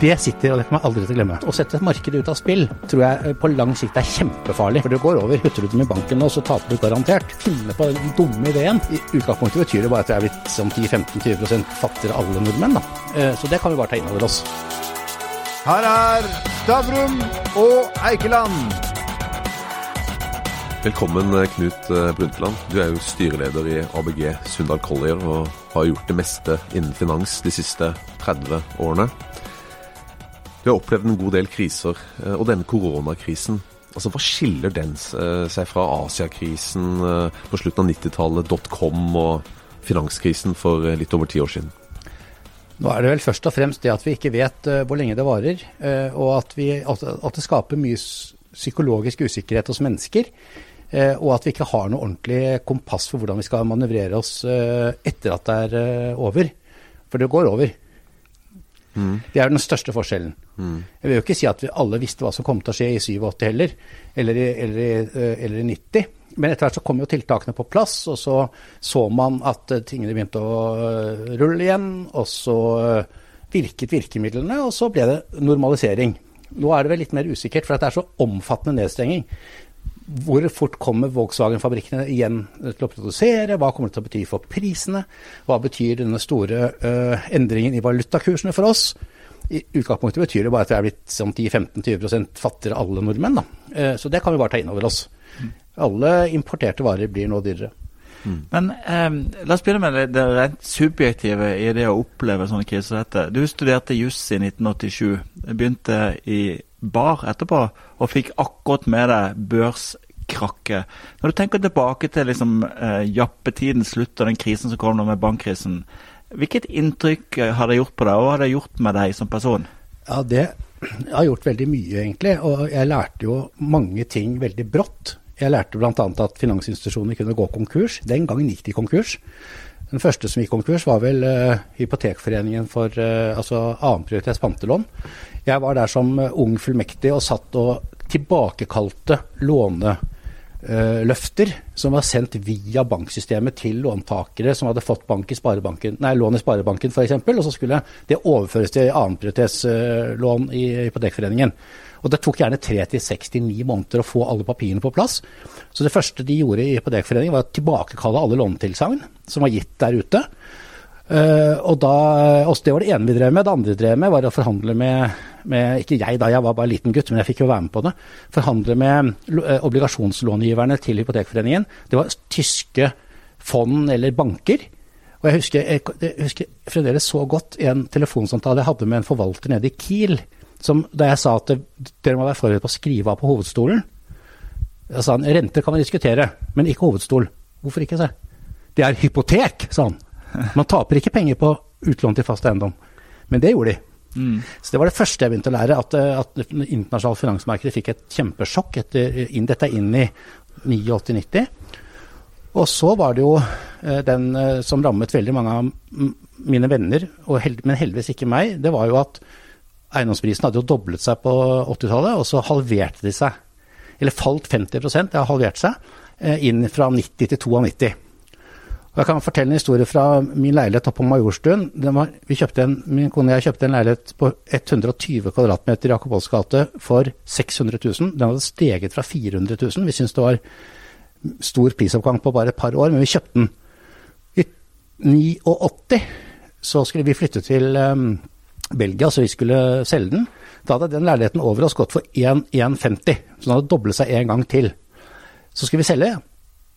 Det sitter, og det kommer jeg aldri til å glemme. Å sette markedet ut av spill tror jeg eh, på lang sikt er kjempefarlig. For det går over. Putter du dem i banken nå, så taper du garantert. Finne på den dumme ideen. I utgangspunktet betyr det bare at vi er blitt sånn 10-15-20% fattigere alle nordmenn, da. Eh, Så det kan vi bare ta inn over oss. Her er Stavrum og Eikeland. Velkommen, Knut eh, Brundtland. Du er jo styreleder i ABG Sundal Collier og har gjort det meste innen finans de siste 30 årene. Du har opplevd en god del kriser, eh, og denne koronakrisen, altså hva skiller den eh, seg fra Asiakrisen eh, på slutten av 90-tallet, dotcom og finanskrisen for litt over ti år siden? Nå er det vel først og fremst det at vi ikke vet hvor lenge det varer, og at, vi, at, det skaper mye psykologisk usikkerhet hos mennesker. og at vi ikke har noe ordentlig kompass for hvordan vi skal manøvrere oss etter at det er over. For det går over. Det er den største forskjellen. Jeg vil jo ikke si at vi alle visste hva som kom til å skje i 87 heller, eller i, eller eh, eller i 90. Men etter hvert så kom jo tiltakene på plass, og så så man at eh, tingene begynte å eh, rulle igjen. Og så virket virkemidlene, og så ble det normalisering. Nå er det vel litt mer usikkert, for det er så omfattende nedstenging. Hvor fort kommer Volkswagen-fabrikkene igjen til å produsere? Hva kommer det til å bety for prisene? Hva betyr denne store uh, endringen i valutakursene for oss? I utgangspunktet betyr det bare at vi er blitt sånn 10-15-20 fattigere alle nordmenn. Eh, så det kan vi bare ta inn over oss. Alle importerte varer blir nå dyrere. Men eh, la oss begynne med det, det rent subjektive i det å oppleve sånne kriser som dette. Du studerte juss i 1987. Begynte i bar etterpå, og fikk akkurat med deg børskrakket. Når du tenker tilbake til liksom, eh, jappetidens slutt og den krisen som kom nå med bankkrisen, hvilket inntrykk eh, har det gjort på deg, og hva har det gjort med deg som person? Ja, det har gjort veldig mye, egentlig. Og jeg lærte jo mange ting veldig brått. Jeg lærte bl.a. at finansinstitusjoner kunne gå konkurs. Den gangen gikk de konkurs. Den første som gikk konkurs, var vel uh, Hypotekforeningen for uh, altså annenprioritets pantelån. Jeg var der som ung fullmektig og satt og tilbakekalte låneløfter som var sendt via banksystemet til låntakere som hadde fått bank i sparebanken, nei, lån i Sparebanken f.eks., og så skulle det overføres til annenprioritetslån i Hypotekforeningen. Og det tok gjerne tre til 69 måneder å få alle papirene på plass. Så det første de gjorde i Hypotekforeningen, var å tilbakekalle alle lånetilsagn som var gitt der ute. Uh, og da, også Det var det ene vi drev med. Det andre vi drev med, var å forhandle med, med Ikke jeg, da, jeg var bare liten gutt, men jeg fikk jo være med på det. Forhandle med obligasjonslånegiverne obligasjonslångiverne til Hypotekforeningen. Det var tyske fond eller banker. Og jeg husker, jeg, jeg husker fremdeles så godt en telefonsamtale jeg hadde med en forvalter nede i Kiel. Som, da jeg sa at dere må være forberedt på å skrive av på hovedstolen. Da sa han renter kan vi diskutere, men ikke hovedstol. Hvorfor ikke, jeg. Det er hypotek, sa han. Man taper ikke penger på utlån til fast eiendom. Men det gjorde de. Mm. Så det var det første jeg begynte å lære, at, at internasjonale finansmarkedet fikk et kjempesjokk. Etter, inn, dette er inn i 89-90. Og så var det jo eh, den eh, som rammet veldig mange av mine venner, og held, men heldigvis ikke meg. Det var jo at eiendomsprisen hadde jo doblet seg på 80-tallet, og så halverte de seg. Eller falt 50% det har halvert seg, eh, inn fra 90 til 92. Jeg kan fortelle en historie fra min leilighet oppe på Majorstuen. Var, en, min kone og jeg kjøpte en leilighet på 120 kvadratmeter i Jakob Volls gate for 600 000. Den hadde steget fra 400 000. Vi syntes det var stor prisoppgang på bare et par år, men vi kjøpte den. I 89 så skulle vi flytte til um, Belgia, så vi skulle selge den. Da hadde den leiligheten over oss gått for 1,150, så den hadde doblet seg en gang til. Så skulle vi selge.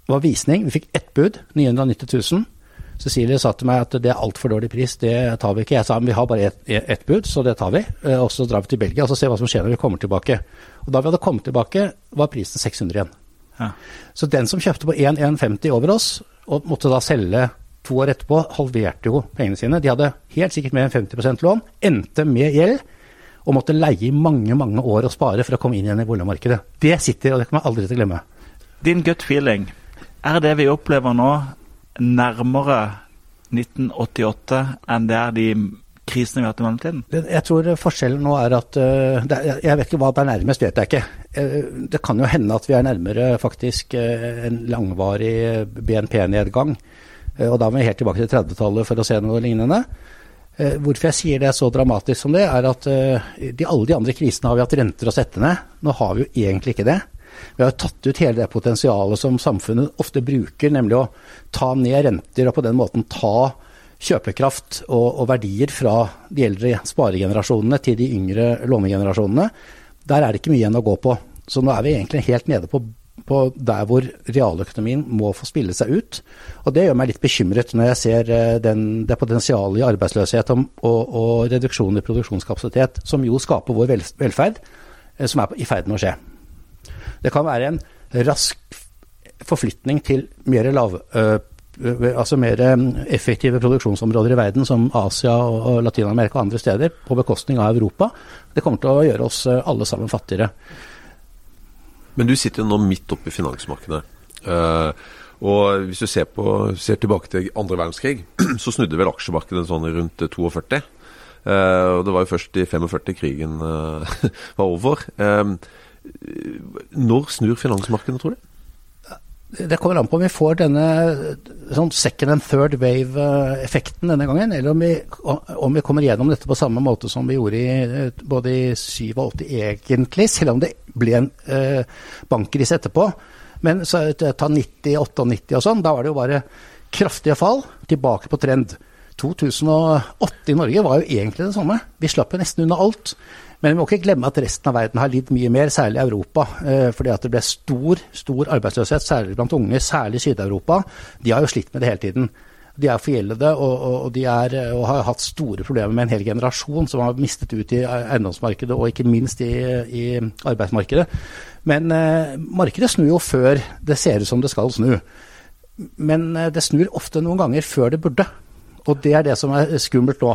Var visning, vi fikk ett bud, 990 000. Cecilie sa til meg at det er altfor dårlig pris, det tar vi ikke. Jeg sa men vi har bare ett et bud, så det tar vi. Eh, Og så drar vi til Belgia og så ser vi hva som skjer når vi kommer tilbake. Og da vi hadde kommet tilbake, var prisen 600 igjen. Ja. Så den som kjøpte på 1,150 over oss, og måtte da selge to år etterpå, halverte jo pengene sine. De hadde helt sikkert mer enn 50% lån, endte med gjeld, og måtte leie i mange, mange år og spare for å komme inn igjen i boligmarkedet. Det sitter, og det kommer jeg aldri til å glemme. Din gut feeling, er det vi opplever nå nærmere 1988 enn det er de krisene vi har hatt i mellomtiden? Jeg tror forskjellen nå er at er, Jeg vet ikke hva det er nærmest, vet jeg ikke. Eh, Det kan jo hende at vi er nærmere faktisk eh, en langvarig BNP-nedgang. Eh, Og da må vi helt tilbake til 30-tallet for å se noe lignende. Eh, hvorfor jeg sier det så dramatisk som det, er at eh, de, alle de andre krisene har vi hatt renter å sette ned. Nå har vi jo egentlig ikke det. Vi har tatt ut hele det potensialet som samfunnet ofte bruker, nemlig å ta ned renter og på den måten ta kjøpekraft og, og verdier fra de eldre sparegenerasjonene til de yngre lånegenerasjonene. Der er det ikke mye igjen å gå på. Så nå er vi egentlig helt nede på på der hvor realøkonomien må få spille seg ut. Og det gjør meg litt bekymret når jeg ser eh, den, det potensialet i arbeidsløshet og, og, og, reduksjon i produksjonskapasitet, som jo skaper vår velferd, eh, som er i ferd med å skje. Det kan være en rask forflytning til mer lav, øh, altså mer effektive produksjonsområder i verden, som Asia og Latin-Amerika og andre steder, på bekostning av Europa. Det kommer til å gjøre oss alle sammen fattigere. Men du sitter jo nå midt oppe i finansmarkedet. Og hvis du ser, på, ser, tilbake til andre verdenskrig, så snudde vel aksjemarkedet sånn rundt 42. Uh, og det var jo først i 45 krigen var over. Når snur finansmarkedet, tror du? Det kommer an på om vi får denne sånn second and third wave-effekten denne gangen, eller om vi, om vi, kommer gjennom dette på samme måte som vi gjorde i, både i 87 egentlig, selv om det ble en eh, bankkrise etterpå. Men så ta 90, 98 og sånn, da var det jo bare kraftige fall, tilbake på trend. 2008 i Norge var jo egentlig det samme. Vi slapp jo nesten unna alt. Men vi må ikke glemme at resten av verden har lidd mye mer, særlig Europa. Eh, fordi at det ble stor, stor arbeidsløshet, særlig blant unge, særlig Syd-Europa. De har jo slitt med det hele tiden. De er forgjeldede og, og, de er, og, har hatt store problemer med en hel generasjon som har mistet ut i eiendomsmarkedet og ikke minst i, i arbeidsmarkedet. Men eh, markedet snur jo før det ser ut som det skal snu. Men eh, det snur ofte noen ganger før det burde. Og det er det som er skummelt nå.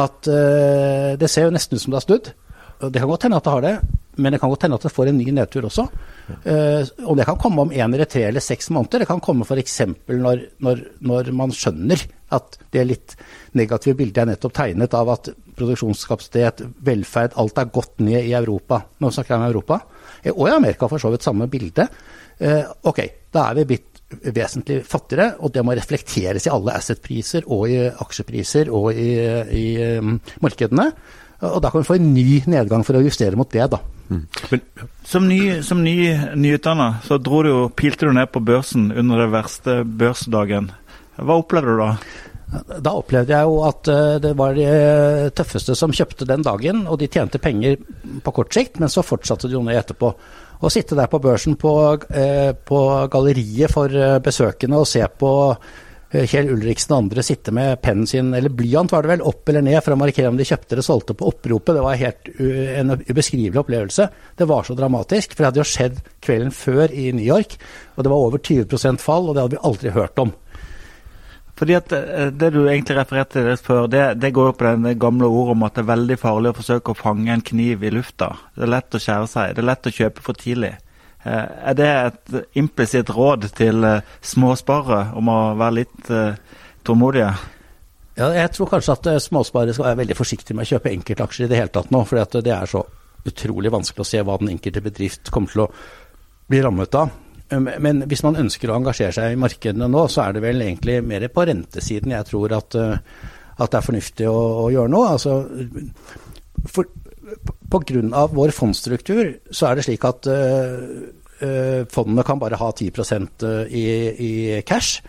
At eh, det ser jo nesten ut som det har snudd. Det kan godt hende at det har det, men det kan godt hende at det får en ny nedtur også. Uh, og det kan komme om én eller tre eller seks måneder. Det kan komme f.eks. Når, når, når man skjønner at det litt negative bildet jeg nettopp tegnet av at produksjonskapasitet, velferd, alt er gått ned i Europa. Nå snakker jeg om Europa. Eh, og i Amerika for så vidt samme bilde. Uh, ok, da er vi blitt vesentlig fattigere, og det må reflekteres i alle asset-priser og i aksjepriser og i, i markedene. Og da kan vi få en ny nedgang for å justere mot det, da. Mm. Men, som ny, som ny nyutdanna så dro du pilte du ned på børsen under den verste børsdagen. Hva opplevde du da? Da opplevde jeg jo at eh, det var de tøffeste som kjøpte den dagen, og de tjente penger på kort sikt, men så fortsatte de jo ned etterpå. Å sitte der på børsen på, eh, på galleriet for eh, besøkende og se på Kjell Ulriksen og andre sitte med pennen sin, eller blyant var det vel, opp eller ned for å markere om de kjøpte eller solgte på oppropet. Det var helt en ubeskrivelig opplevelse. Det var så dramatisk, for det hadde jo skjedd kvelden før i New York. Og det var over 20% fall, og det hadde vi aldri hørt om. Fordi at eh, Det du egentlig refererte til før, det, det går på den gamle ordet om at det er veldig farlig å forsøke å fange en kniv i lufta. Det er lett å skjære seg. Det er lett å kjøpe for tidlig. Eh, er det et implisitt råd til eh, småsparere om å være litt uh, tålmodige? Ja, jeg tror kanskje at småsparere skal være veldig forsiktige med å kjøpe enkeltaksjer i det hele tatt nå. For det er så utrolig vanskelig å se hva den enkelte bedrift kommer til å bli rammet av. Men hvis man ønsker å engasjere seg i markedene nå, så er det vel egentlig mer på rentesiden jeg tror at, at det er fornuftig å, å gjøre noe. Altså, for, Pga. vår fondsstruktur så er det slik at uh, fondene kan bare ha 10 uh, i, i cash.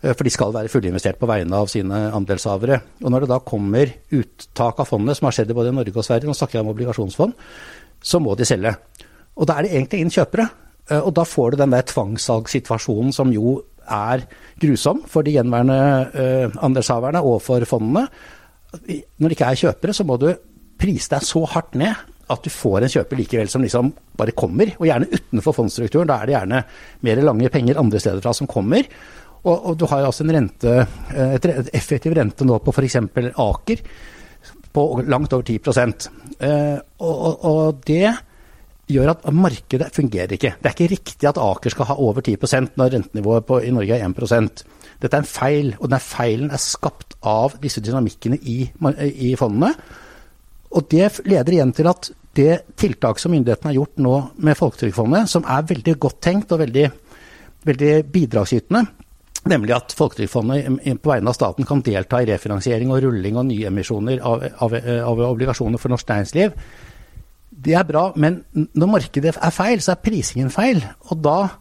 For de skal være fullinvestert på vegne av sine andelshavere. Og når det da kommer uttak av fondet, som har skjedd i både Norge og Sverige, nå snakker jeg om obligasjonsfond, så må de selge. Og da er det egentlig ingen kjøpere. Og da får du den der tvangssalgssituasjonen som jo er grusom for de gjenværende andelshaverne og for fondene. Når det ikke er kjøpere, så må du prise deg så hardt ned at du får en kjøper likevel som liksom bare kommer, og gjerne utenfor fondsstrukturen. Da er det gjerne mer lange penger andre steder fra som kommer. Og, og du har altså en rente, eh, et, et effektiv rente nå på f.eks. Aker på langt over 10 eh, og, og, det gjør at markedet fungerer ikke. Det er ikke riktig at Aker skal ha over 10% når rentenivået på, i Norge er 1% Dette er en feil, og den feilen er skapt av disse dynamikkene i, i fondene. Og det leder igjen til at det tiltak som myndighetene har gjort nå med Folketrygdfondet, som er veldig godt tenkt og veldig, veldig bidragsytende, Nemlig at Folketrygdfondet på vegne av staten kan delta i refinansiering og rulling og nyemisjoner av, av, av obligasjoner for norsk næringsliv. Det er bra, men når markedet er feil, så er prisingen feil. Og da Eh,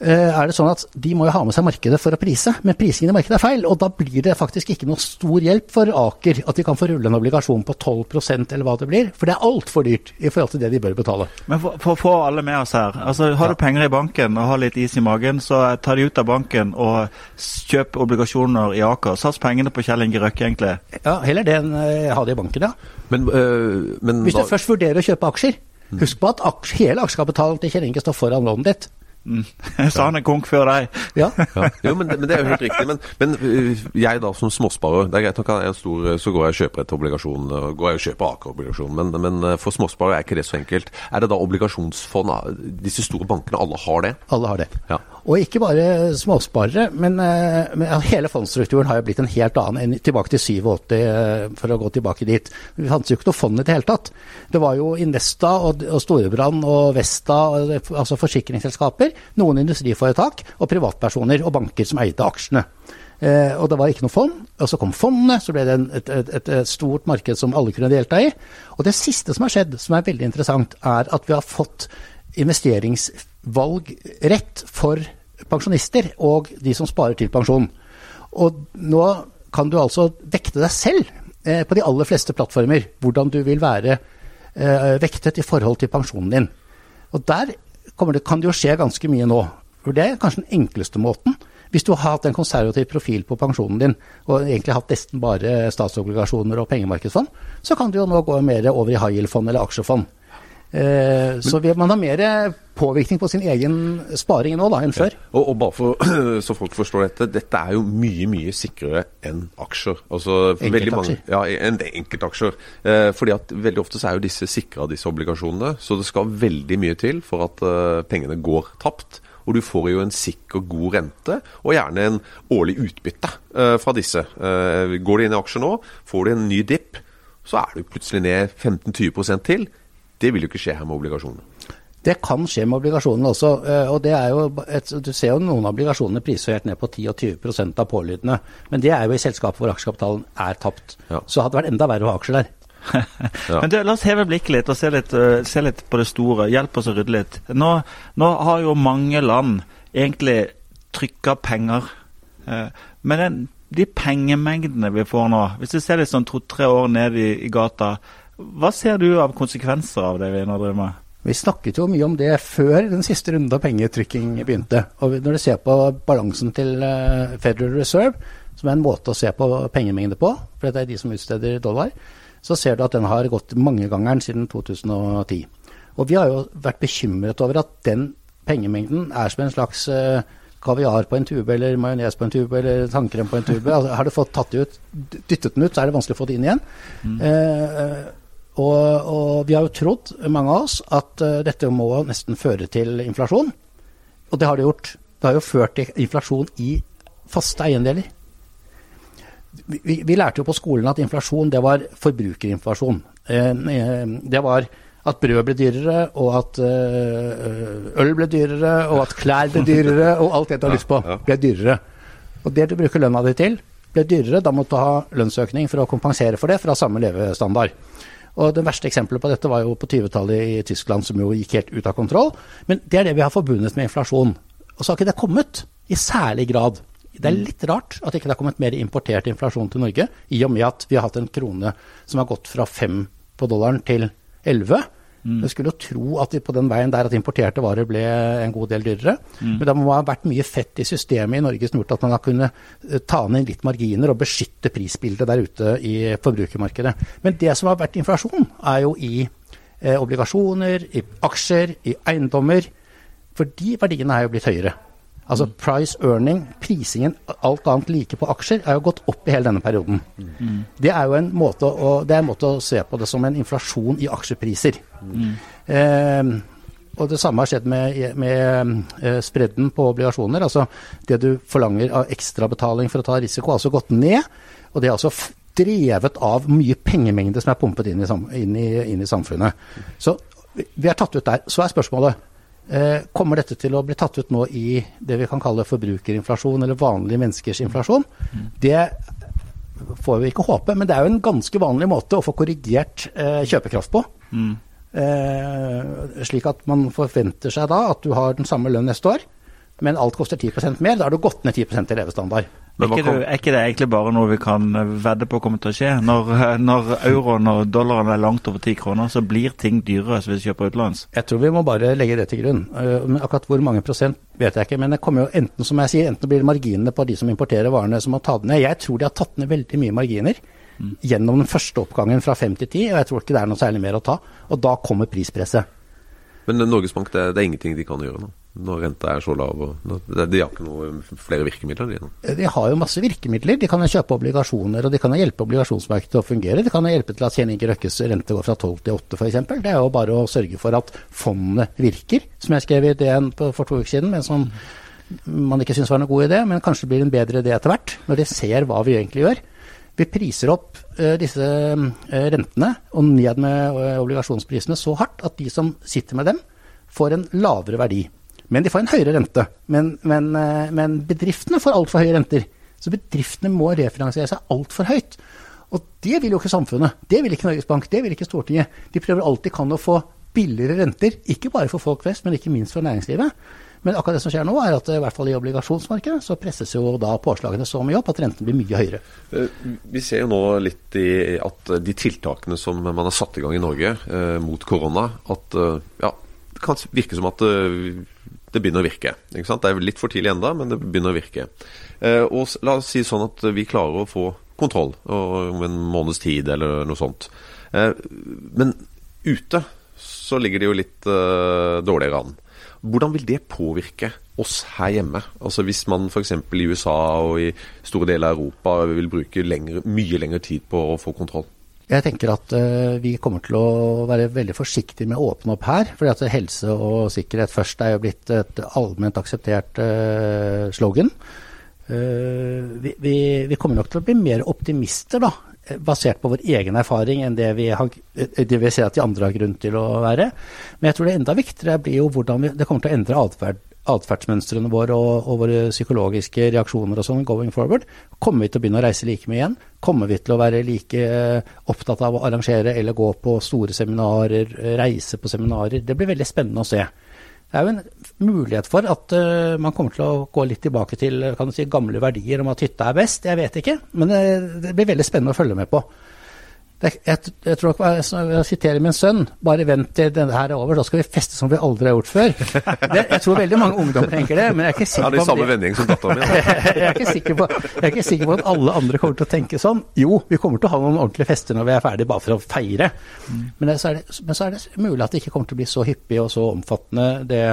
er det sånn at de må jo ha med seg markedet for å prise, men prisingen i markedet er feil. Og da blir det faktisk ikke noe stor hjelp for Aker at de kan få rulle en obligasjon på 12% eller hva det blir. For det er altfor dyrt i forhold til det de bør betale. Men for å få alle med oss her. altså Har du penger i banken og har litt is i magen, så ta de ut av banken og kjøp obligasjoner i Aker. Sats pengene på Kjell Inge Røkke, egentlig. Ja, heller det enn uh, ha det i banken, ja. Men, øh, men Hvis du da... først vurderer å kjøpe aksjer, husk på at aksjer, hele aksjekapitalen til Kjell Inge står foran lånet ditt. Mm. Sa han er konk før deg. Ja. ja. Jo, men det, men det, er jo helt riktig. Men, men øh, jeg da som småsparer Det er greit nok at jeg er stor, så går jeg og kjøper et obligasjon, går jeg og kjøper Aker-obligasjon, men, men, øh, for småsparere er ikke det så enkelt. Er det da obligasjonsfond? Disse store bankene, alle har det? Alle har det. Ja. Og ikke bare småsparere, men, øh, men, hele fondsstrukturen har jo blitt en helt annen enn tilbake til 87, for å gå tilbake dit. Det fantes jo ikke noe fond i det hele tatt. Det var jo Investa og, og Storebrand og Vesta, altså forsikringsselskaper noen industriforetak og privatpersoner og banker som eide aksjene. Eh, og det var ikke noe fond. Og så kom fondene, så ble det en, et, et, et, stort marked som alle kunne delta i. Og det siste som har skjedd, som er veldig interessant, er at vi har fått investeringsvalgrett for pensjonister og de som sparer til pensjon. Og nå kan du altså vekte deg selv eh, på de aller fleste plattformer hvordan du vil være eh, vektet i forhold til pensjonen din. Og der det, kan det jo skje ganske mye nå. For Det er kanskje den enkleste måten. Hvis du har hatt en konservativ profil på pensjonen din, og egentlig hatt nesten bare statsobligasjoner og pengemarkedsfond, så kan du jo nå gå mer over i high yield-fond eller aksjefond. Eh, så man har mer påvirkning på sin egen sparing nå da, enn før. Ja. Og, og, bare for, så folk forstår dette, dette er jo mye mye sikrere enn aksjer. Altså, enkeltaksjer. ja, enn enkeltaksjer. Eh, fordi at veldig ofte så er jo disse sikra, disse obligasjonene. Så det skal veldig mye til for at eh, pengene går tapt. Og du får jo en sikker, god rente, og gjerne en årlig utbytte eh, fra disse. Uh, går du inn i aksjer nå, får du en ny dipp, så er du plutselig ned 15-20% til. Det vil jo ikke skje her med obligasjonene. Det kan skje med obligasjonene også. Eh, og det er jo et, Du ser jo noen obligasjoner priser helt ned på 10 og 20 av pålydende. Men det er jo i selskap hvor aksjekapitalen er tapt. Ja. Så hadde det vært enda verre å ha aksjer der. ja. Men du, La oss heve blikket litt og se litt, uh, se litt, på det store. Hjelp oss å rydde litt. Nå, nå har jo mange land egentlig trykka penger. Uh, men den, de pengemengdene vi får nå, hvis du ser litt sånn to-tre år ned i, i gata, hva ser du av konsekvenser av det vi nå driver med? Vi snakket jo mye om det før den siste runden av pengetrykking begynte. Og når du ser på balansen til eh, Federal Reserve, som er en måte å se på pengemengde på, for det er de som utsteder dollar, så ser du at den har gått mangegangeren siden 2010. Og vi har jo vært bekymret over at den pengemengden er som en slags uh, kaviar på en tube, eller majones på en tube, eller tannkrem på en tube. Altså, har du fått tatt det ut, dyttet den ut, så er det vanskelig å få det inn igjen. Mm. Uh, og, og, vi har jo trodd, mange av oss, at uh, dette må nesten føre til inflasjon. Og det har det gjort. Det har jo ført til inflasjon i faste eiendeler. Vi, vi, vi lærte jo på skolen at inflasjon, det var forbrukerinflasjon. Uh, det var at brød ble dyrere, og at uh, øl ble dyrere, og at klær ble dyrere, og alt det du har lyst på, ble dyrere. Og det du bruker lønna di til, ble dyrere. Da måtte du ha lønnsøkning for å kompensere for det fra samme levestandard. Og Det verste eksempelet på dette var jo på 20-tallet i Tyskland, som jo gikk helt ut av kontroll. Men det er det vi har forbundet med inflasjon. Og så har ikke det kommet i særlig grad. Det er litt rart at ikke det har kommet mer importert inflasjon til Norge, i og med at vi har hatt en krone som har gått fra fem på dollaren til elleve. Mm. Jeg skulle jo tro at på den veien der at importerte varer ble en god del dyrere. Mm. Men det må ha vært mye fett i systemet i Norge som gjort at man har kunnet eh, ta ned litt marginer og beskytte prisbildet der ute i forbrukermarkedet. Men det som har vært inflasjon, er jo i eh, obligasjoner, i aksjer, i eiendommer. For de verdiene er jo blitt høyere. Altså price earning, prisingen, alt annet like på aksjer, er jo gått opp i hele denne perioden. Mm. Det er jo en måte å, det er en måte å se på det som en inflasjon i aksjepriser. Mm. Eh, og det samme har skjedd med, med eh, spredden på obligasjoner. Altså det du forlanger av ekstrabetaling for å ta risiko, har altså gått ned. Og det er altså drevet av mye pengemengde som er pumpet inn i, inn i, inn i samfunnet. Så vi er tatt ut der. Så er spørsmålet kommer dette til å bli tatt ut nå i det vi kan kalle forbrukerinflasjon, eller vanlige menneskers inflasjon? Det får vi ikke håpe, men det er jo en ganske vanlig måte å få korrigert eh, kjøpekraft på. Mm. slik at man forventer seg da at du har den samme lønn neste år, men alt koster 10% mer. Da har du gått ned 10% i levestandard. Men er, ikke det, er ikke det egentlig bare noe vi kan vedde på kommer til å skje? Når, når euroen og dollaren er langt over ti kroner, så blir ting dyrere hvis vi kjøper utenlands. Jeg tror vi må bare legge det til grunn. Eh, Men akkurat hvor mange prosent vet jeg ikke. Men det kommer jo enten som jeg sier, enten blir det marginene på de som importerer varene som må ta det ned. Jeg tror de har tatt ned veldig mye marginer gjennom den første oppgangen fra 5 til 10, og jeg tror ikke det er noe særlig mer å ta. Og da kommer prispresset. Men Norges Bank, det, det er ingenting de kan gjøre nå. Når renta er så lav. De har ikke noe flere virkemidler. De. De har jo masse virkemidler. De kan jo kjøpe obligasjoner, og de kan jo hjelpe obligasjonsmarkedet å fungere. De kan jo hjelpe til at Kjell Inge Røkkes rente går fra 12 til 8 f.eks. Det er jo bare å sørge for at fondet virker, som jeg skrev i DN for to uker siden. men som man ikke syns var noen god idé, men kanskje blir en bedre idé etter hvert, når de ser hva vi egentlig gjør. Vi priser opp eh, disse eh, rentene og ned med eh, obligasjonsprisene så hardt at de som sitter med dem, får en lavere verdi. Men de får en høyere rente. Men, men, eh, men bedriftene får altfor høye renter. Så bedriftene må refinansiere seg altfor høyt. Og det vil jo ikke samfunnet. Det vil ikke Norges Bank, det vil ikke Stortinget. De prøver alt de kan å få billigere renter, ikke bare for folk flest, men ikke minst for næringslivet. Men akkurat det som skjer nå, er at i hvert fall i obligasjonsmarkedet så presses jo da påslagene så mye opp at renten blir mye høyere. Eh, Vi ser jo nå litt i at de tiltakene som man har satt i gang i Norge eh, mot korona, at eh, ja, det kan virke som at eh, det begynner å virke. Ikke sant? Det er litt for tidlig enda, men det begynner å virke. Eh, og la oss si sånn at vi klarer å få kontroll om en måneds tid eller noe sånt. Eh, men ute så ligger det jo litt eh, dårligere an. Hvordan vil det påvirke oss her hjemme? Altså Hvis man f.eks. i USA og i store deler av Europa vil bruke lengre, mye lengre tid på å få kontroll? Jeg tenker at uh, vi kommer til å være veldig forsiktige med å åpne opp her. fordi at helse og sikkerhet først er jo blitt et allment akseptert uh, slogan. Uh, vi, vi, vi kommer nok til å bli mer optimister, da, basert på vår egen erfaring, enn det vi, har, det vi ser at de andre har grunn til å være. Men jeg tror det enda viktigere blir jo hvordan vi, det kommer til å endre atferd atferdsmønstrene våre og, og våre psykologiske reaksjoner og sånn going forward. Kommer vi til å begynne å reise like mye igjen? Kommer vi til å være like eh, opptatt av å arrangere eller gå på store seminarer, eh, reise på seminarer? Det blir veldig spennende å se. Det er jo en mulighet for at uh, man kommer til å gå litt tilbake til si, gamle verdier om at hytta er best. Jeg vet ikke, men det, det blir veldig spennende å følge med på. Det, jeg, jeg tror ikke, jeg, jeg siterer min sønn, bare vent til denne her er over, da skal vi feste som vi aldri har gjort før. Det, jeg tror veldig mange ungdommer tenker det, men jeg er ikke Ja, sikker det er på i samme vending som datteren min. jeg, er ikke på, jeg er ikke sikker på at alle andre kommer til å tenke sånn. Jo, vi kommer til å ha noen ordentlige fester når vi er ferdige, bare for å feire. Men, det, så er det, men så er det mulig at det ikke kommer til å bli så hyppig og så omfattende det,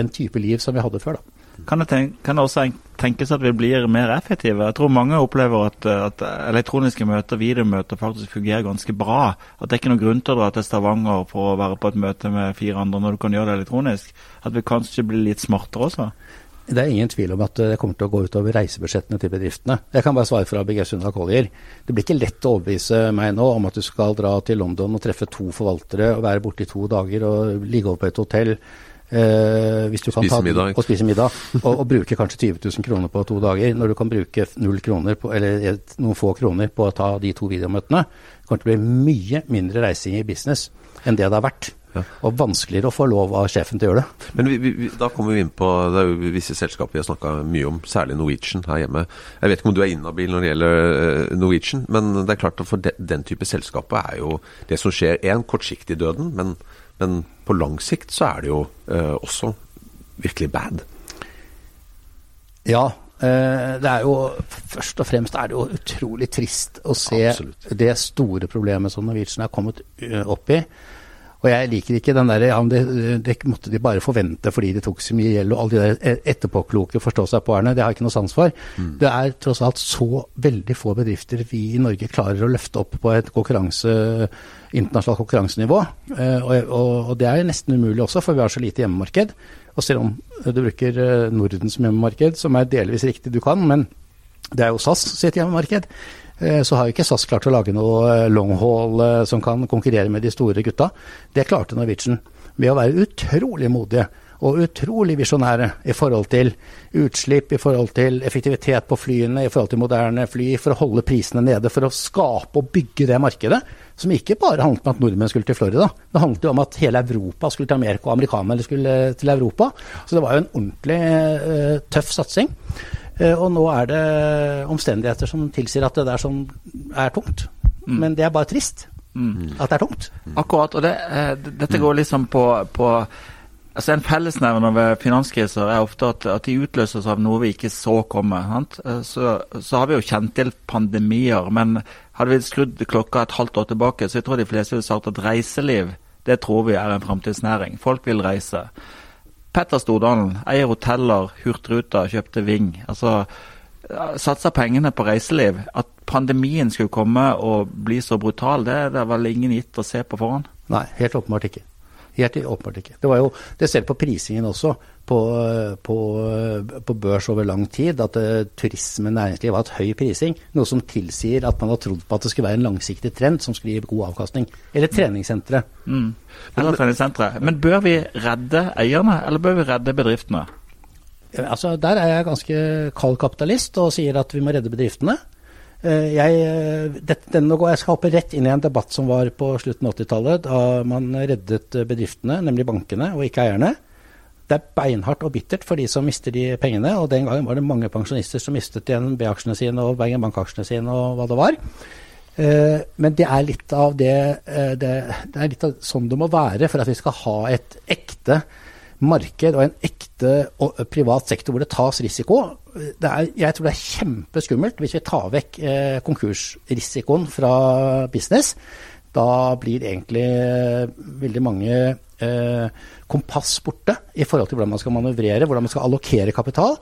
den type liv som vi hadde før. da. Kan det, tenke, kan det også tenkes at vi blir mer effektive? Jeg tror mange opplever at, at elektroniske møter, videomøter, faktisk fungerer ganske bra. At det er ikke noen grunn til å dra til Stavanger for å være på et møte med fire andre når du kan gjøre det elektronisk. At vi kanskje blir litt smartere også. Det er ingen tvil om at det kommer til å gå utover reisebudsjettene til bedriftene. Jeg kan bare svare for ABG Sunda Collier. Det blir ikke lett å overbevise meg nå om at du skal dra til London og treffe to forvaltere og være borte i to dager og ligge over på et hotell. Eh, hvis du kan Spise ta, middag. Og spise middag. Og, og bruke kanskje 20 000 kroner på to dager, når du kan bruke null kroner på, eller et, noen få kroner på å ta de to videomøtene. Det kommer til å bli mye mindre reising i business enn det det har vært. Og vanskeligere å få lov av sjefen til å gjøre det. Men vi, vi, da kommer vi inn på det er jo visse selskaper vi har snakka mye om, særlig Norwegian her hjemme. Jeg vet ikke om du er inhabil når det gjelder eh, Norwegian, men det er klart at for den, type selskaper er jo det som skjer, en kortsiktig døden, men, men på lang sikt så er det jo eh, også virkelig bad. Ja, eh, det er jo først og fremst er det jo utrolig trist å se Absolutt. det store problemet som Norwegian er kommet opp i. Og jeg liker ikke den derre ja, det, det måtte de bare forvente fordi de tok så mye gjeld, og alle de der e- etterpåkloke forstå-seg-på-erne. Det har jeg ikke noe sans for. Det er tross alt så veldig få bedrifter vi i Norge klarer å løfte opp på et konkurranse, internasjonalt konkurransenivå. Eh, og, og, og det er nesten umulig også, for vi har så lite hjemmemarked. Og selv om du bruker eh, Norden som hjemmemarked, som er delvis riktig du kan, men det er jo SAS sitt hjemmemarked. Eh, Så har ikke SAS klart å lage noe eh, long haul eh, som kan konkurrere med de store gutta. Det klarte Norwegian ved å være utrolig modige og utrolig visjonære i forhold til utslipp, i forhold til effektivitet på flyene, i forhold til moderne fly, for å holde prisene nede, for å skape og bygge det markedet. Som ikke bare handlet om at nordmenn skulle til Florida. Det handlet jo om at hele Europa skulle til Amerika, og amerikanerne skulle til Europa. Så det var jo en ordentlig tøff satsing. Uh, og nå er det omstendigheter som tilsier at det der som er tungt. Mm. Men det er bare trist. Mm. At det er tungt. Akkurat. Og det, uh, dette går liksom på, på Altså En fellesnevner ved finanskriser er ofte at, at, de utløses av noe vi ikke så komme. Så, så, har vi jo kjent til pandemier, men hadde vi skrudd klokka et halvt år tilbake, så jeg tror de fleste ville sagt at reiseliv det tror vi er en framtidsnæring. Folk vil reise. Petter Stordalen eier hoteller, Hurtigruta, kjøpte Ving. Altså, Satsa pengene på reiseliv. At pandemien skulle komme og bli så brutal, det er det vel ingen gitt å se på forhånd? Nei, helt åpenbart ikke. Helt åpenbart ikke. Det, var jo, det ser du på prisingen også, på, på, på, børs over lang tid, at uh, turisme næringsliv har hatt høy prising. Noe som tilsier at man har trodd på at det skulle være en langsiktig trend som skulle gi god avkastning. Eller treningssentre. Mm. Eller treningssentre. Men bør vi redde eierne, eller bør vi redde bedriftene? Altså, Der er jeg ganske kald kapitalist og sier at vi må redde bedriftene. Eh, jeg, eh, denne, jeg skal hoppe rett inn i en debatt som var på slutten av 80-tallet, da man reddet bedriftene, nemlig bankene, og ikke eierne. Det er beinhardt og bittert for de som mister de pengene, og den gangen var det mange pensjonister som mistet DNB-aksjene sine og Bergen Bank-aksjene sine og hva det var. Eh, men det er litt av det, det, det er litt av sånn det må være for at vi skal ha et ekte marked og en ekte privat sektor hvor det tas risiko. Det er, jeg tror det er kjempeskummelt hvis vi tar vekk eh, konkursrisikoen fra business. Da blir egentlig eh, veldig mange eh, kompass borte i forhold til hvordan man skal manøvrere, hvordan man skal allokere kapital.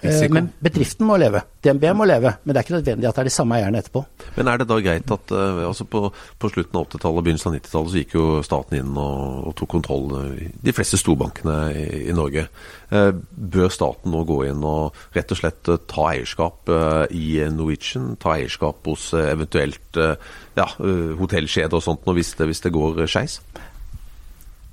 Eh, Risiko. Men bedriften må leve. DNB må leve. Men det er ikke nødvendig at det er de samme eierne etterpå. Men er det da greit at uh, altså på, på, slutten av 80-tallet og begynnelsen av 90-tallet så gikk jo staten inn og, og tok kontroll de fleste storbankene i, i Norge. Bør staten nå gå inn og rett og slett ta eierskap i Norwegian? Ta eierskap hos eventuelt ja, hotellkjeder og sånt hvis det, hvis det går skeis?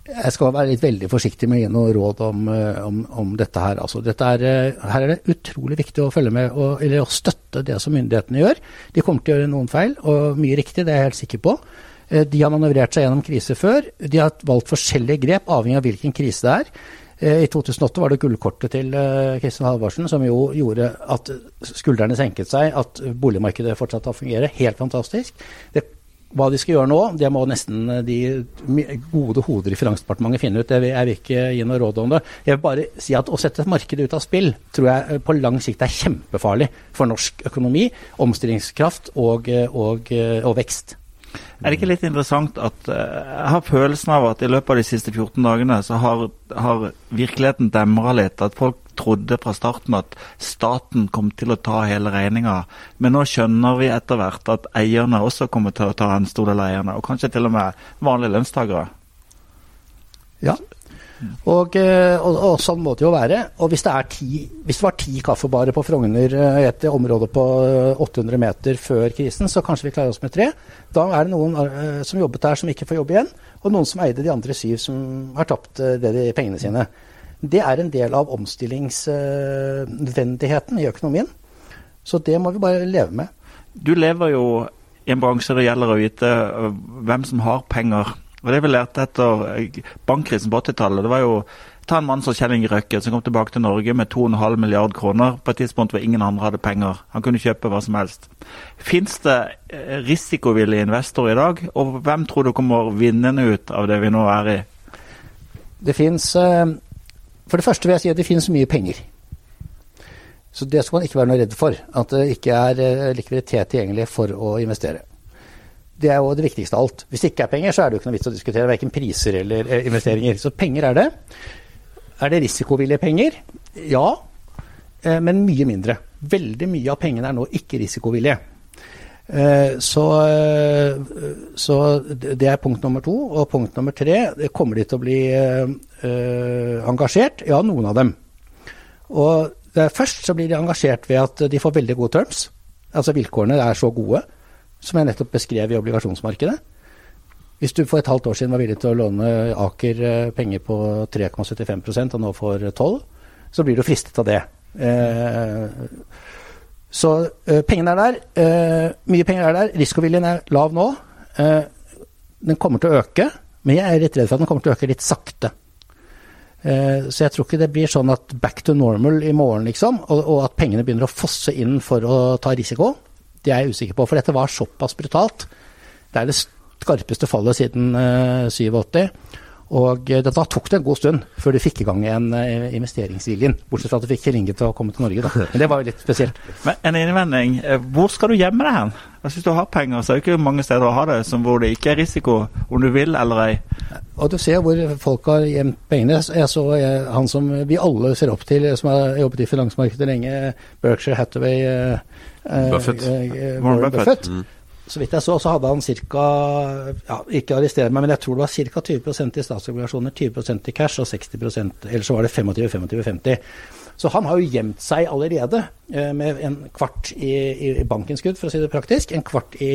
Jeg skal være litt veldig forsiktig med å gi noe råd om, eh, om, om dette her. Altså, dette er, eh, her er det utrolig viktig å følge med, og, eller å støtte det som myndighetene gjør. De kommer til å gjøre noen feil, og mye riktig, det er jeg helt sikker på. Eh, de har manøvrert seg gjennom kriser før. De har valgt forskjellige grep, avhengig av hvilken krise det er. I 2008 var det gullkortet til Kristin Halvorsen som jo gjorde at skuldrene senket seg, at boligmarkedet fortsatte å fungere. Helt fantastisk. Det hva de skal gjøre nå, det må nesten eh, de gode hoder i Finansdepartementet finne ut. Jeg vil, jeg vil ikke gi noe råd om det. Jeg vil bare si at å sette markedet ut av spill tror jeg eh, på lang sikt er kjempefarlig for norsk økonomi, omstillingskraft og, eh, og, og vekst. Er det ikke litt interessant at jeg har følelsen av at i løpet av de siste 14 dagene så har, har virkeligheten demra litt? At folk trodde fra starten at staten kom til å ta hele regninga. Men nå skjønner vi etter hvert at eierne også kommer til å ta en stor del av eierne. Og kanskje til og med vanlige lønnstakere. Ja, og, eh, og, og, sånn må det jo være. Og hvis det, ti, hvis det var ti kaffebarer på Frogner, i et område på 800 eh, meter før krisen, så kanskje vi klarer oss med tre. Da er det noen som jobbet der som ikke får jobb igjen, og noen som eide de andre syv som har tapt det de pengene sine. Det er en del av omstillingsnødvendigheten i økonomien. Så det må vi bare leve med. Du lever jo i en bransje der det gjelder å vite hvem som har penger. Og Det vi lærte etter bankkrisen på 80-tallet, det var jo ta en mann som Kjell Inge Røkke, som kom tilbake til Norge med 2,5 milliard kroner på et tidspunkt hvor ingen andre hadde penger. Han kunne kjøpe hva som helst. Fins det eh, risikovillige investorer i dag, og hvem tror du kommer vinnende ut av det vi nå er i? Det fins eh, for det første vil jeg si at det finnes mye penger. Så det skal man ikke være noe redd for. At det ikke er eh, likviditet tilgjengelig for å investere. Det er jo det viktigste av alt. Hvis det ikke er penger, så er det jo ikke noe vits å diskutere verken priser eller eh, investeringer. Så penger er det. Er det risikovillige penger? Ja, eh, men mye mindre. Veldig mye av pengene er nå ikke risikovillige. Så, så, det er punkt nummer to. Og punkt nummer tre, kommer de til å bli uh, engasjert? Ja, noen av dem. Og først så blir de engasjert ved at de får veldig gode terms. Altså vilkårene er så gode, som jeg nettopp beskrev i obligasjonsmarkedet. Hvis du for et halvt år siden var villig til å låne Aker eh, penger på 3,75% og nå får 12 så blir du fristet av det. Eh, så eh, pengene er der. Eh, mye penger er der. Risikoviljen er lav nå. Eh, den kommer til å øke, men jeg er litt redd for at den kommer til å øke litt sakte. Så jeg tror ikke det blir sånn at back to normal i morgen, liksom, og, og, at pengene begynner å fosse inn for å ta risiko. Det er jeg usikker på, for dette var såpass brutalt. Det er det skarpeste fallet siden 87. Og eh, da tok det en god stund før du fikk i gang igjen eh, investeringsviljen. Bortsett fra at du fikk Kjell Inge til å komme til Norge, da. Men det var jo litt spesielt. Men en innvending. Eh, hvor skal du gjemme deg hen? Altså, hvis du har penger, så er det ikke mange steder å ha det som hvor det ikke er risiko, om du vil eller ei. Og du ser hvor folk har gjemt pengene. Jeg så han som vi alle ser opp til, som har jobbet i finansmarkedet lenge, Berkshire Hathaway Buffett. Warren Buffett. Mm. Så vidt jeg så, så hadde han ca. Ja, ikke arrester meg, men jeg tror det var ca. 20% i statsobligasjoner, 20% i cash og 60% eller så var det 25-25-50. Så han har jo gjemt seg allerede eh, med en kvart i, i bankinnskudd, for å si det praktisk. En kvart i,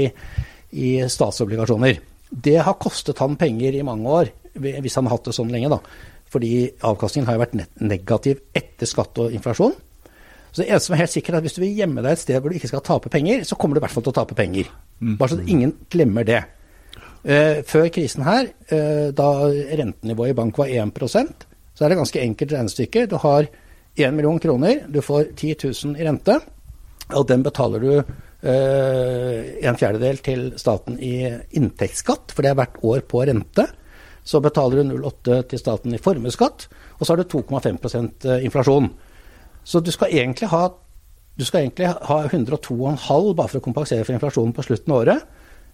i statsobligasjoner. Det har kostet han penger i mange år, hvis han har hatt det sånn lenge, da. Fordi avkastningen har jo vært negativ etter skatt og inflasjon. Så det eneste som er helt sikkert er at Hvis du vil gjemme deg et sted hvor du ikke skal tape penger, så kommer du i hvert fall til å tape penger. Mm. Bare så at ingen glemmer det. Uh, før krisen her, uh, da rentenivået i bank var 1% så er det ganske enkelt regnestykke. Du har 1 million kroner, du får 10 000 i rente, og den betaler du uh, en fjerdedel til staten i inntektsskatt, for det er hvert år på rente. Så betaler du 0,8 til staten i formuesskatt, og så har du 2,5% inflasjon. Så du skal egentlig ha, du skal egentlig ha 102,5 bare for å kompensere for inflasjonen på slutten av året.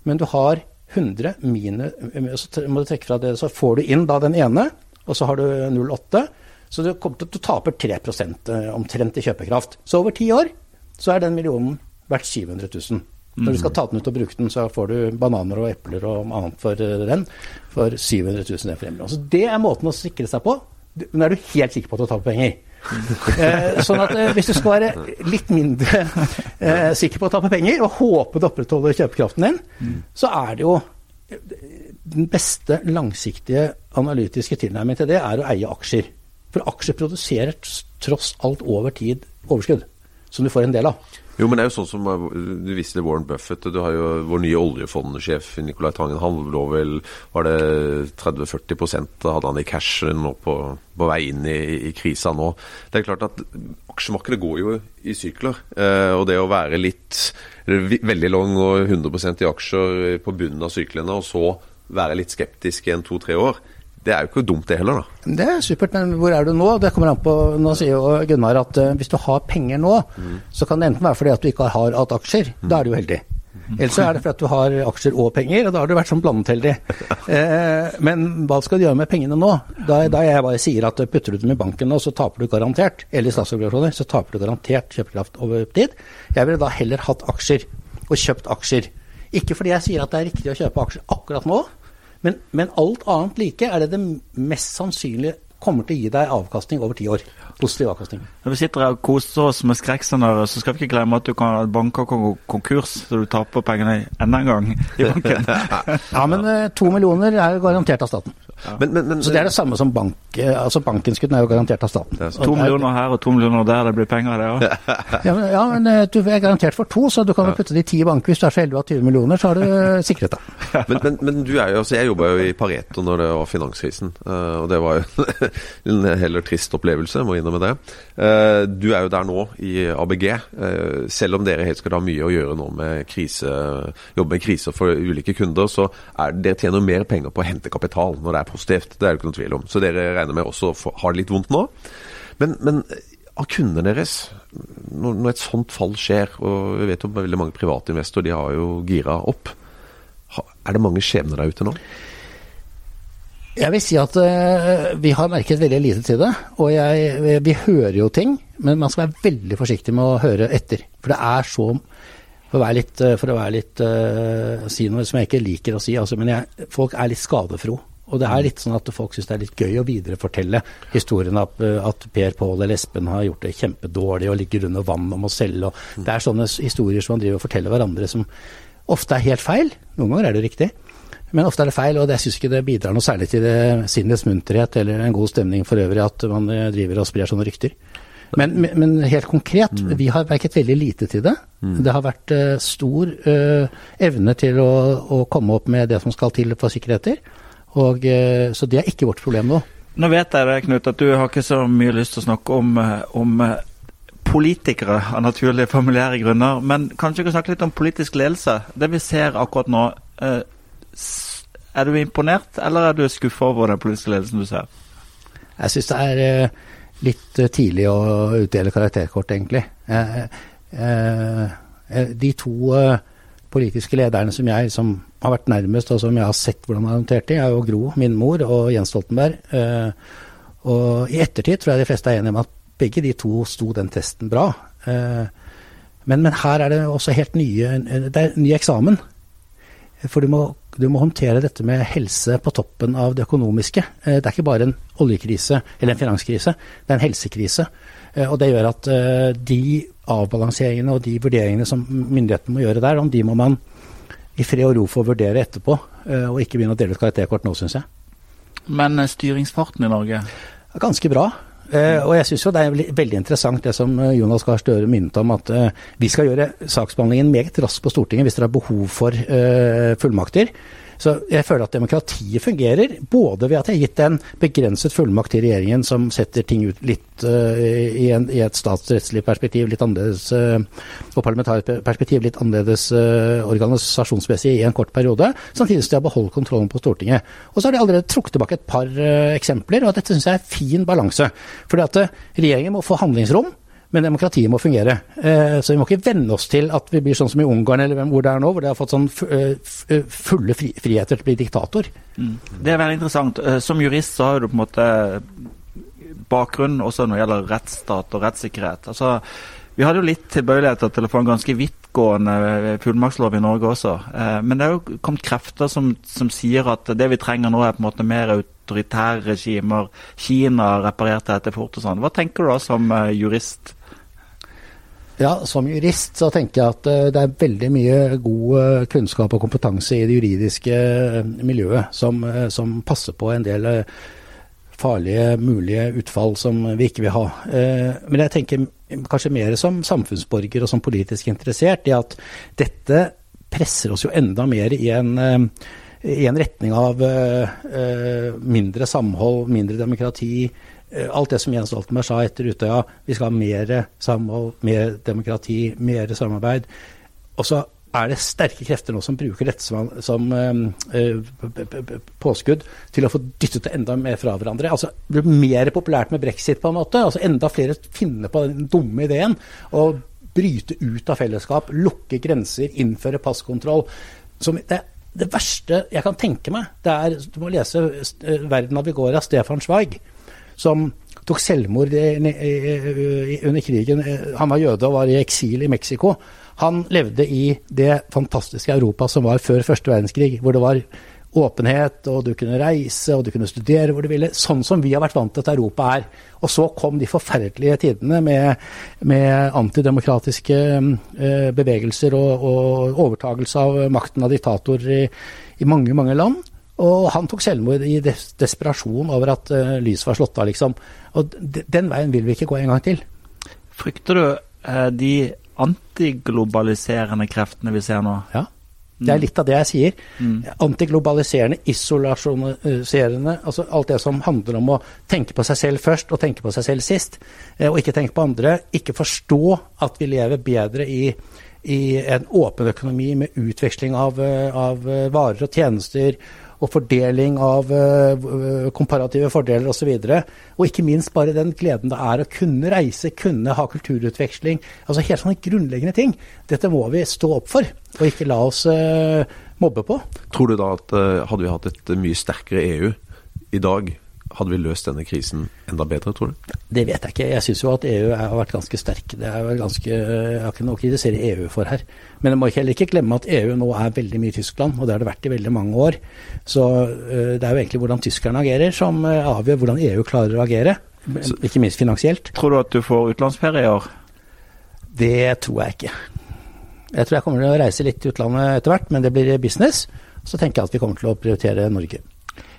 Men du har 100 minus Så må du trekke fra det, så får du inn da den ene, og så har du 0,8. Så du, du taper 3 eh, omtrent i kjøpekraft. Så over ti år så er den millionen verdt 700 000. Når du skal ta den ut og bruke den, så får du bananer og epler og annet for eh, den for 700 000 fremmer. Så det er måten å sikre seg på. Men er du helt sikker på at du taper penger? Eh, sånn at eh, hvis du skal være litt mindre eh, sikker på å tape penger, og håpe det opprettholder kjøpekraften din, mm. så er det jo den beste langsiktige analytiske tilnærmingen til det er å eie aksjer. For aksjer produserer tross alt over tid overskudd, som du får en del av. Jo, men det er jo sånn som du visste Warren Buffett, du har jo vår nye oljefondsjef Nicolai Tangen. Han lå vel Var det 30-40% hadde han i cash nå på, på vei inn i, i, krisa nå. Det er klart at aksjemarkedet går jo i sykler. Eh, og det å være litt veldig lang og 100% i aksjer på bunnen av syklene, og så være litt skeptisk i en to-tre år, det er jo ikke dumt det heller, da. Det er supert, men hvor er du nå? Det kommer an på, Nå sier jo Gunnar at uh, hvis du har penger nå, mm. så kan det enten være fordi at du ikke har hatt aksjer. Mm. Da er du jo heldig. Eller så er det fordi at du har aksjer og penger, og da har du vært sånn blandet heldig. Eh, men hva skal du gjøre med pengene nå? Da, da, jeg bare sier at putter du dem i banken nå, så taper du garantert. Eller i statsobligasjoner, så taper du garantert kjøpekraft over tid. Jeg ville da heller hatt aksjer, og kjøpt aksjer. Ikke fordi jeg sier at det er riktig å kjøpe aksjer akkurat nå, men, men, alt annet like er det det mest sannsynlige kommer til å gi deg avkastning over ti år. Positiv avkastning. Når vi sitter her og koser oss med skrekkscenarioer, så skal vi ikke glemme at du kan banker konkurs, så du taper pengene enda en gang i banken. ja, men eh, to millioner er garantert av staten. Men, men, men, så det er det samme som bank, eh, altså bankinnskuddene er jo garantert av staten. To millioner her og to millioner der, det blir penger det òg? ja, men, ja, men eh, du er garantert for to, så du kan jo putte det i ti banker. Hvis du er så heldig å ha 20 millioner, så har du eh, sikret det. men, du er jo, altså jeg jobba jo i Pareto når det var finanskrisen, og det var jo en heller trist opplevelse, må innrømme det. Du er jo der nå i ABG, selv om dere helt skal ha mye å gjøre nå med krise, jobbe med kriser for ulike kunder, så er dere tjener mer penger på å hente kapital når det er positivt. Det er det ikke noen tvil om. Så dere regner med også har det litt vondt nå. Men, men av kundene deres, når, når, et sånt fall skjer, og vi vet jo veldig mange private investorer de har jo gira opp, er det mange skjebner der ute nå? Jeg vil si at uh, vi har merket veldig lite til det. Og jeg, vi hører jo ting, men man skal være veldig forsiktig med å høre etter. For det er så For å være litt, for å være litt uh, si noe som jeg ikke liker å si, altså, men jeg, folk er litt skadefro. Og det er litt sånn at folk syns det er litt gøy å viderefortelle historien at, at Per Pål eller Espen har gjort det kjempedårlig og ligger under vann og må selge. Og det er sånne historier som man driver og forteller hverandre som ofte er helt feil. Noen ganger er det riktig. Men ofte er det feil, og jeg syns ikke det bidrar noe særlig til det sinnets munterhet eller en god stemning for øvrig at man eh, driver og sprer sånne rykter. Men, men, helt konkret, vi har verket veldig lite til det. Det har vært uh, stor uh, evne til å, å komme opp med det som skal til for sikkerheter. Og, eh, så det er ikke vårt problem nå. Nå vet jeg det, Knut, at du har ikke så mye lyst til å snakke om, eh, om eh, politikere av naturlige familiære grunner. Men kanskje vi kan snakke litt om politisk ledelse. Det vi ser akkurat nå. Er du imponert, eller er du skuffa over den politiske ledelsen du ser? Jeg syns det er litt tidlig å utdele karakterkort, egentlig. De to politiske lederne som jeg som har vært nærmest, og som jeg har sett hvordan de har håndtert det, er jo Gro, min mor, og Jens Stoltenberg. Eh, og i ettertid tror jeg de fleste er enige om at begge de to sto den testen bra. Eh, men, men her er det også helt nye Det er ny eksamen. For du må, du må håndtere dette med helse på toppen av det økonomiske. Eh, Det er ikke bare en oljekrise eller en finanskrise, det er en helsekrise. Og det gjør at de avbalanseringene og de vurderingene som myndighetene må gjøre der, om de må man i fred og ro få vurdere etterpå, eh, og ikke begynne å dele ut karakterkort nå, syns jeg. Men eh, styringsfarten i Norge er ganske bra. Eh, og jeg syns jo det er veldig- interessant det som Jonas Gahr Støre minnet om, at vi skal gjøre saksbehandlingen meget raskt på Stortinget hvis det er behov for fullmakter. Så jeg føler at demokratiet fungerer, både ved at jeg har gitt en begrenset fullmakt til regjeringen som setter ting ut litt uh, i, en, i et statsrettslig perspektiv litt annerledes, uh, og parlamentarisk perspektiv litt annerledes uh, organisasjonsmessig i en kort periode, samtidig som de har beholdt kontrollen på Stortinget. Og så har de allerede trukket tilbake et par eksempler, og dette syns jeg er fin balanse. Fordi at regjeringen må få handlingsrom. Men demokratiet må fungere. Eh, så vi må ikke venne oss til at vi blir sånn som i Ungarn eller hvor det er nå, hvor de har fått sånn eh, eh, fulle friheter til å bli diktator. Det er veldig interessant. Som jurist så har du på en måte bakgrunn også når det gjelder rettsstat og rettssikkerhet. Altså, vi hadde jo litt tilbøyeligheter til å få en ganske vidtgående fullmaktslov i Norge også. Men det er jo kommet krefter som, som sier at det vi trenger nå er på en måte mer autoritære regimer. Kina reparerte dette fort og sånn. Hva tenker du da som jurist? Ja, Som jurist så tenker jeg at eh, det er veldig mye god eh, kunnskap og kompetanse i det juridiske eh, miljøet som, som passer på en del farlige mulige utfall som vi ikke vil ha. Men jeg tenker kanskje mer som samfunnsborger og som politisk interessert i at dette presser oss jo enda mer i en i en retning av mindre samhold, mindre demokrati. Eh, alt det som Jens Stoltenberg sa etter Utøya. Vi skal ha mer samhold, mer demokrati, mer samarbeid. Og så er det sterke krefter nå som bruker dette som, som eh, eh, påskudd til å få dyttet det enda mer fra hverandre. Altså, det blir mer populært med brexit, på en måte. Altså, enda flere finner på den dumme ideen. å bryte ut av fellesskap, lukke grenser, innføre passkontroll. Som det, det verste jeg kan tenke meg, det er Du må lese 'Verden av i går' av Stefan Zweig, som tok selvmord under krigen. Han var jøde og var i eksil i Mexico. Han levde i det fantastiske Europa som var før første verdenskrig, hvor det var åpenhet, og du kunne reise, og du kunne studere hvor du ville. Sånn som vi har vært vant til at Europa er. Og så kom de forferdelige tidene med, med antidemokratiske eh, bevegelser og, og overtagelse av makten av diktatorer i, i mange, mange land. Og han tok selvmord i des desperasjon over at uh, lyset var slått av, liksom. Og den veien vil vi ikke gå en gang til. Frykter du uh, de antiglobaliserende kreftene vi ser nå? Ja. Det er litt av det jeg sier. Mm. Antiglobaliserende, isolasjoniserende. Altså alt det som handler om å tenke på seg selv først og tenke på seg selv sist. eh, Og ikke tenke på andre. Ikke forstå at vi lever bedre i, i en åpen økonomi med utveksling av, av varer og tjenester og fordeling av eh, komparative fordeler osv. Og, så og ikke minst bare den gleden det er å kunne reise, kunne ha kulturutveksling. Altså helt sånne grunnleggende ting. Dette må vi stå opp for, og ikke la oss eh, mobbe på. Tror du da at eh, hadde vi hatt et mye sterkere EU i dag, hadde vi løst denne krisen enda bedre, tror du? Det vet jeg ikke. Jeg syns jo at EU har vært ganske sterk. Det er ganske, jeg har ikke noe å kritisere EU for her. Men jeg må heller ikke glemme at EU nå er veldig mye Tyskland, og det har det vært i veldig mange år. Så øh, det er jo egentlig hvordan tyskerne agerer som øh, avgjør hvordan EU klarer å agere. Ikke minst finansielt. Tror du at du får utenlandsferie i år? Det tror jeg ikke. Jeg tror jeg kommer til å reise litt til utlandet etter hvert, men det blir business. så tenker jeg at vi kommer til å prioritere Norge.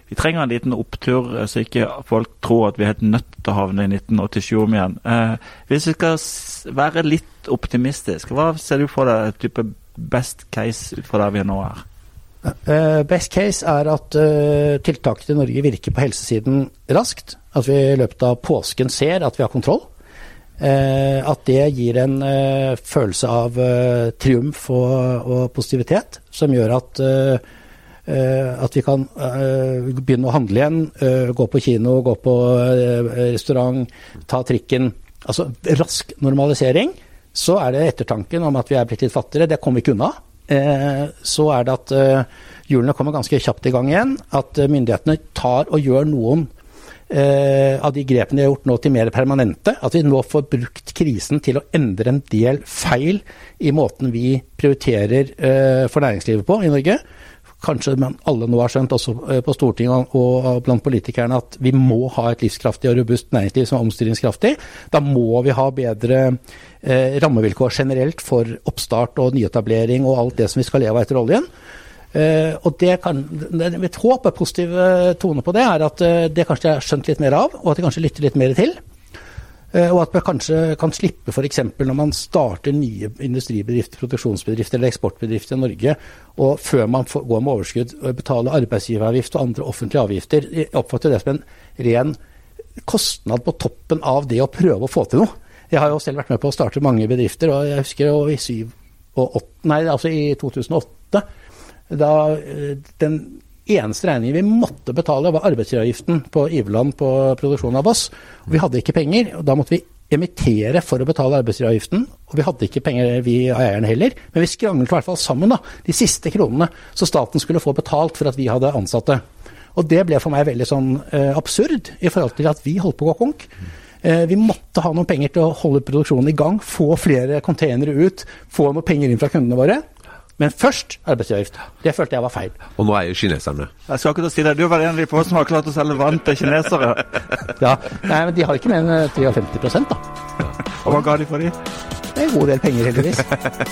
Vi trenger en liten opptur, eh, så ikke folk tror at vi er helt nødt til å havne i 1987 om igjen. Eh, hvis vi skal være litt optimistiske, hva ser du for deg type best case ut fra der vi nå er? Uh, best case er at tiltakene i Norge virker på helsesiden raskt. At vi i løpet av påsken ser at vi har kontroll. At det gir en følelse av triumf og, positivitet, som gjør at Eh, at vi kan eh, begynne å handle igjen, eh, gå på kino, gå på restaurant, ta trikken. Altså rask normalisering. Så er det ettertanken om at vi er blitt litt fattigere. Det kommer vi ikke unna. Så er det at hjulene kommer ganske kjapt i gang igjen. At myndighetene tar og gjør noen av de grepene de har gjort nå til mer permanente. At vi nå får brukt krisen til å endre en del feil i måten vi prioriterer for næringslivet på i Norge kanskje alle nå har skjønt, også eh, på Stortinget og blant politikerne, at vi må ha et livskraftig og robust næringsliv som er omstillingskraftig. Da må vi ha bedre eh, rammevilkår generelt for oppstart og nyetablering og alt det som vi skal leve av etter oljen. Uh, og det kan, Mitt håp, og positiv eh, tone på det, er at uh, det kanskje er skjønt litt mer av, og at de kanskje lytter litt mer til. Eh, og at man kanskje kan slippe f.eks. når man starter nye industribedrifter, produksjonsbedrifter eller eksportbedrifter i Norge, og før man går med overskudd, betale arbeidsgiveravgift og andre offentlige avgifter. Jeg oppfatter det som en ren kostnad på toppen av det å prøve å få til noe. Jeg har jo selv vært med på å starte mange bedrifter, og jeg husker jo i, 7 og 8, nei, altså i 2008 da eh, den eneste regningen vi måtte betale, var arbeidsgiveravgiften på Iveland på produksjonen av oss. Vi hadde ikke penger. og Da måtte vi emittere for å betale arbeidsgiveravgiften. Og vi hadde ikke penger, vi eierne heller. Men vi skranglet i hvert fall sammen, da. De siste kronene. Så staten skulle få betalt for at vi hadde ansatte. Og det ble for meg veldig sånn eh, absurd i forhold til at vi holdt på å gå konk. Eh, vi måtte ha noen penger til å holde produksjonen i gang, få flere containere ut, få noen penger inn fra kundene våre. Men først arbeidsgiveravgift. Det følte jeg var feil. Og nå eier kineserne. Jeg skal ikke si det. Du var en av de få som har klart å selge vann til kinesere. ja, Nei, men de har ikke mer enn 53 da. Og hva ga de for de? En god del penger, heldigvis.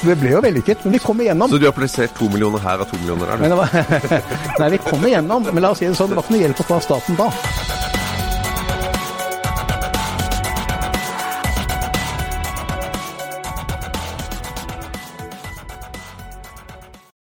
Det ble jo vellykket. Men vi kom igjennom. Så du har plassert to millioner her og to millioner der? Nei, vi kom igjennom. Men la oss si det sånn, det var ikke noe hjelp å få av staten da.